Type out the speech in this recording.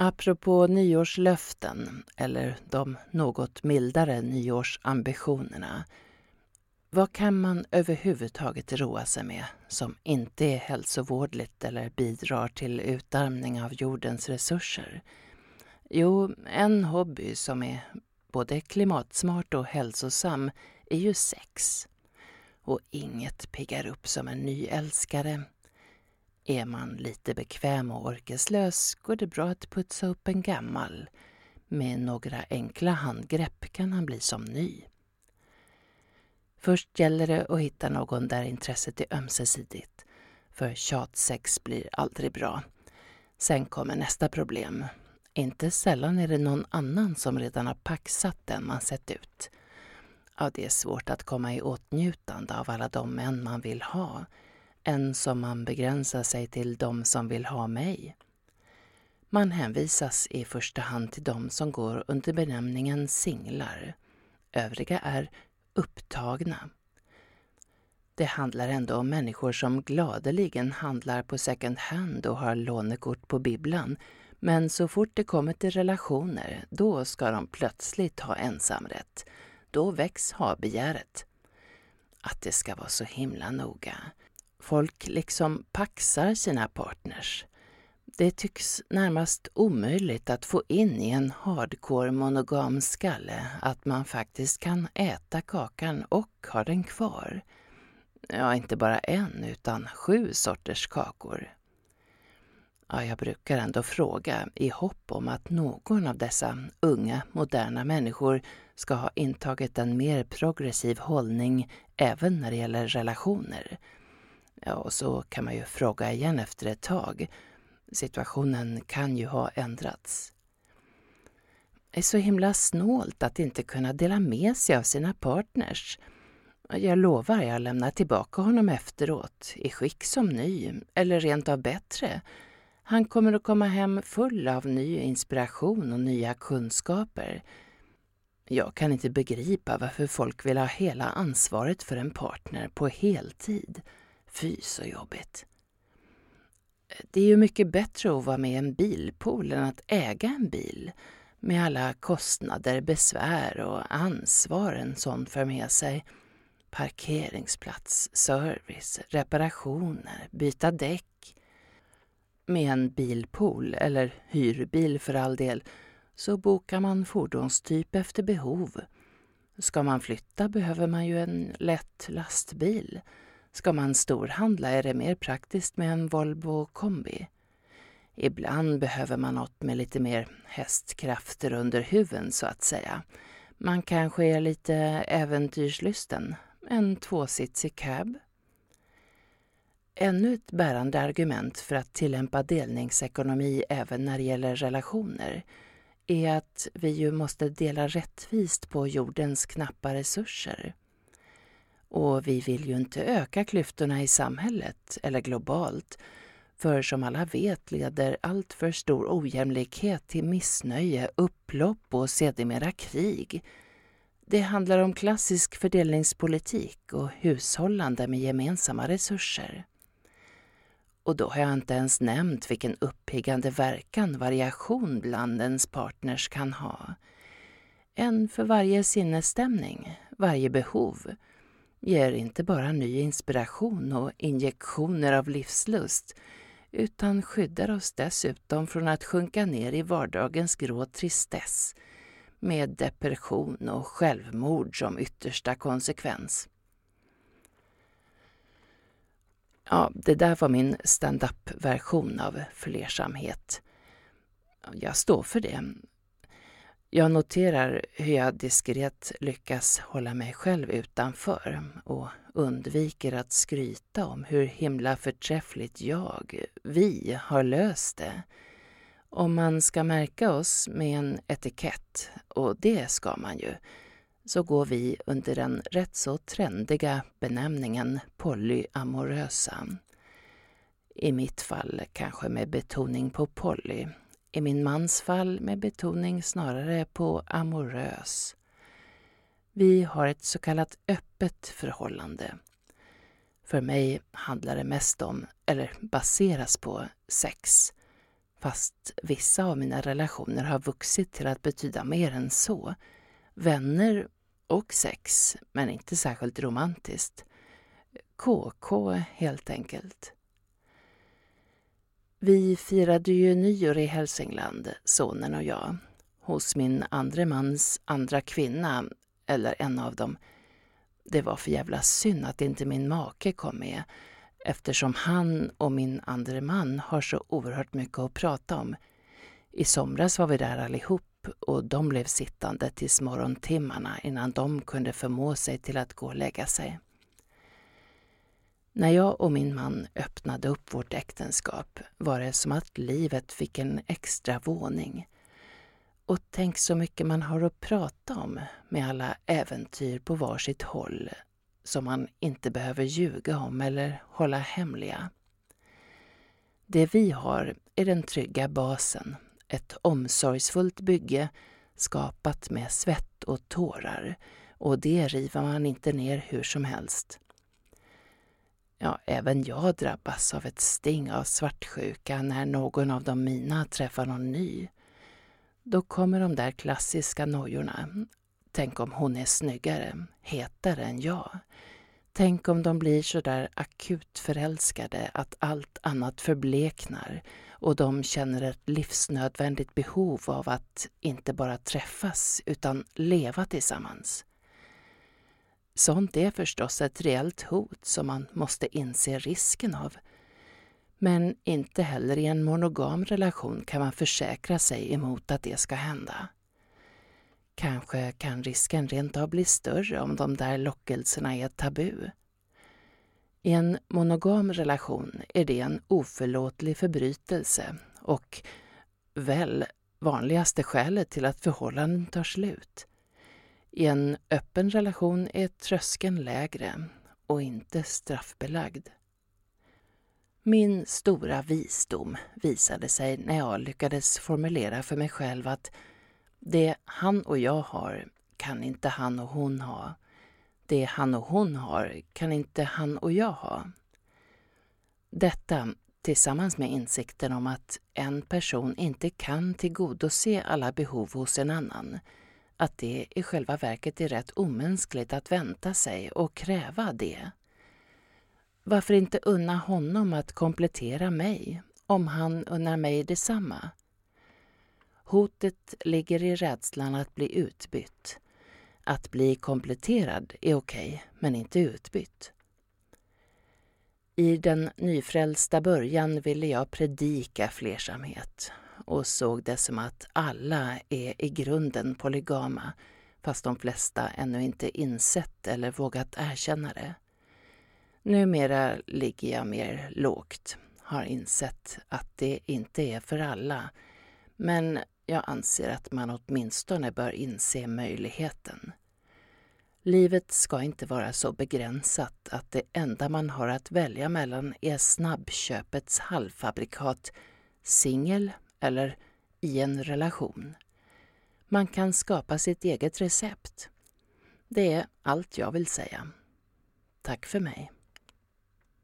Apropå nyårslöften, eller de något mildare nyårsambitionerna. Vad kan man överhuvudtaget roa sig med som inte är hälsovårdligt eller bidrar till utarmning av jordens resurser? Jo, en hobby som är både klimatsmart och hälsosam är ju sex. Och inget piggar upp som en nyälskare. Är man lite bekväm och orkeslös går det bra att putsa upp en gammal. Med några enkla handgrepp kan han bli som ny. Först gäller det att hitta någon där intresset är ömsesidigt. För tjatsex blir aldrig bra. Sen kommer nästa problem. Inte sällan är det någon annan som redan har paxat den man sett ut. Ja, det är svårt att komma i åtnjutande av alla de män man vill ha än som man begränsar sig till de som vill ha mig. Man hänvisas i första hand till de som går under benämningen singlar. Övriga är upptagna. Det handlar ändå om människor som gladeligen handlar på second hand och har lånekort på bibblan. Men så fort det kommer till relationer, då ska de plötsligt ha ensamrätt. Då väcks ha-begäret. Att det ska vara så himla noga. Folk liksom paxar sina partners. Det tycks närmast omöjligt att få in i en hardcore monogam skalle att man faktiskt kan äta kakan och ha den kvar. Ja, inte bara en, utan sju sorters kakor. Ja, jag brukar ändå fråga i hopp om att någon av dessa unga, moderna människor ska ha intagit en mer progressiv hållning även när det gäller relationer. Ja, och så kan man ju fråga igen efter ett tag. Situationen kan ju ha ändrats. Det är så himla snålt att inte kunna dela med sig av sina partners. Jag lovar, jag lämnar tillbaka honom efteråt, i skick som ny, eller rent av bättre. Han kommer att komma hem full av ny inspiration och nya kunskaper. Jag kan inte begripa varför folk vill ha hela ansvaret för en partner på heltid. Fy så jobbigt. Det är ju mycket bättre att vara med i en bilpool än att äga en bil med alla kostnader, besvär och ansvar en sån för med sig. Parkeringsplats, service, reparationer, byta däck. Med en bilpool, eller hyrbil för all del, så bokar man fordonstyp efter behov. Ska man flytta behöver man ju en lätt lastbil. Ska man storhandla är det mer praktiskt med en Volvo kombi. Ibland behöver man något med lite mer hästkrafter under huven så att säga. Man kanske är lite äventyrslysten. En tvåsitsig cab. Ännu ett bärande argument för att tillämpa delningsekonomi även när det gäller relationer är att vi ju måste dela rättvist på jordens knappa resurser. Och vi vill ju inte öka klyftorna i samhället eller globalt. För som alla vet leder allt för stor ojämlikhet till missnöje, upplopp och sedermera krig. Det handlar om klassisk fördelningspolitik och hushållande med gemensamma resurser. Och då har jag inte ens nämnt vilken uppiggande verkan variation bland ens partners kan ha. En för varje sinnesstämning, varje behov ger inte bara ny inspiration och injektioner av livslust utan skyddar oss dessutom från att sjunka ner i vardagens grå tristess med depression och självmord som yttersta konsekvens. Ja, det där var min stand-up-version av flersamhet. Jag står för det. Jag noterar hur jag diskret lyckas hålla mig själv utanför och undviker att skryta om hur himla förträffligt jag, vi, har löst det. Om man ska märka oss med en etikett, och det ska man ju, så går vi under den rätt så trendiga benämningen polyamorösa. I mitt fall kanske med betoning på poly i min mans fall med betoning snarare på amorös. Vi har ett så kallat öppet förhållande. För mig handlar det mest om, eller baseras på, sex. Fast vissa av mina relationer har vuxit till att betyda mer än så. Vänner och sex, men inte särskilt romantiskt. KK helt enkelt. Vi firade ju nyår i Hälsingland, sonen och jag, hos min andre mans andra kvinna, eller en av dem. Det var för jävla synd att inte min make kom med eftersom han och min andre man har så oerhört mycket att prata om. I somras var vi där allihop och de blev sittande tills morgontimmarna innan de kunde förmå sig till att gå och lägga sig. När jag och min man öppnade upp vårt äktenskap var det som att livet fick en extra våning. Och tänk så mycket man har att prata om med alla äventyr på varsitt håll som man inte behöver ljuga om eller hålla hemliga. Det vi har är den trygga basen, ett omsorgsfullt bygge skapat med svett och tårar och det river man inte ner hur som helst. Ja, även jag drabbas av ett sting av svartsjuka när någon av de mina träffar någon ny. Då kommer de där klassiska nojorna. Tänk om hon är snyggare, hetare än jag. Tänk om de blir så där akut förälskade att allt annat förbleknar och de känner ett livsnödvändigt behov av att inte bara träffas utan leva tillsammans. Sånt är förstås ett reellt hot som man måste inse risken av. Men inte heller i en monogam relation kan man försäkra sig emot att det ska hända. Kanske kan risken rent av bli större om de där lockelserna är tabu. I en monogam relation är det en oförlåtlig förbrytelse och väl vanligaste skälet till att förhållanden tar slut. I en öppen relation är tröskeln lägre och inte straffbelagd. Min stora visdom visade sig när jag lyckades formulera för mig själv att det han och jag har kan inte han och hon ha. Det han och hon har kan inte han och jag ha. Detta tillsammans med insikten om att en person inte kan tillgodose alla behov hos en annan, att det i själva verket är rätt omänskligt att vänta sig och kräva det. Varför inte unna honom att komplettera mig om han unnar mig detsamma? Hotet ligger i rädslan att bli utbytt. Att bli kompletterad är okej, men inte utbytt. I den nyfrälsta början ville jag predika flersamhet och såg det som att alla är i grunden polygama fast de flesta ännu inte insett eller vågat erkänna det. Numera ligger jag mer lågt, har insett att det inte är för alla men jag anser att man åtminstone bör inse möjligheten. Livet ska inte vara så begränsat att det enda man har att välja mellan är snabbköpets halvfabrikat, singel eller i en relation. Man kan skapa sitt eget recept. Det är allt jag vill säga. Tack för mig.